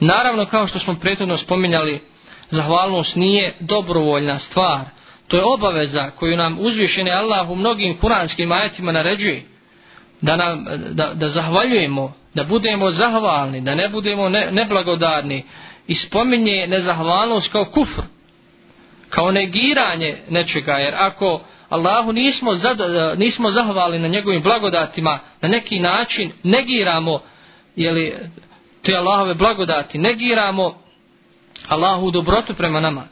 Naravno, kao što smo prethodno spominjali, zahvalnost nije dobrovoljna stvar. To je obaveza koju nam uzvišeni Allah u mnogim kuranskim ajetima naređuje. Da, nam, da, da zahvaljujemo, da budemo zahvalni, da ne budemo ne, neblagodarni. I spominje nezahvalnost kao kufr, kao negiranje nečega. Jer ako Allahu nismo, zad, nismo zahvali na njegovim blagodatima, na neki način negiramo jeli, te Allahove blagodati, negiramo Allahu dobrotu prema nama.